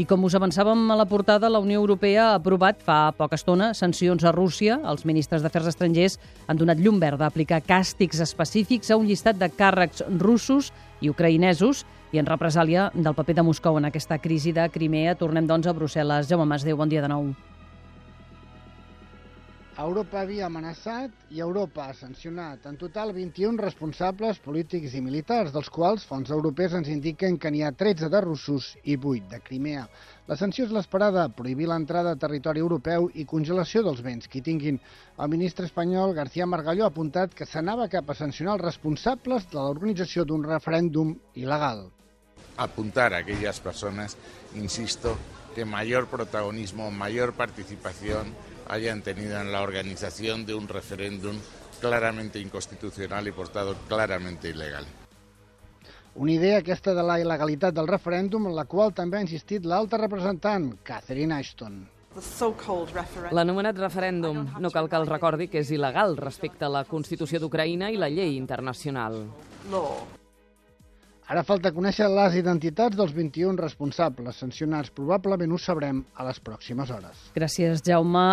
I com us avançàvem a la portada, la Unió Europea ha aprovat fa poca estona sancions a Rússia. Els ministres d'Afers Estrangers han donat llum verda a aplicar càstigs específics a un llistat de càrrecs russos i ucraïnesos i en represàlia del paper de Moscou en aquesta crisi de Crimea. Tornem, doncs, a Brussel·les. Jaume Masdeu, bon dia de nou. Europa havia amenaçat i Europa ha sancionat en total 21 responsables polítics i militars, dels quals fons europeus ens indiquen que n'hi ha 13 de russos i 8 de Crimea. La sanció és l'esperada, prohibir l'entrada a territori europeu i congelació dels béns que tinguin. El ministre espanyol García Margallo ha apuntat que s'anava cap a sancionar els responsables de l'organització d'un referèndum il·legal. Apuntar a aquellas personas, insisto, que mayor protagonismo, mayor participación hayan tenido en la organización de un referéndum claramente inconstitucional y por tanto claramente ilegal. Una idea aquesta de la il·legalitat del referèndum en la qual també ha insistit l'alta representant, Catherine Ashton. L'anomenat referèndum no cal que el recordi que és il·legal respecte a la Constitució d'Ucraïna i la llei internacional. Ara falta conèixer les identitats dels 21 responsables sancionats. Probablement ho sabrem a les pròximes hores. Gràcies, Jaume.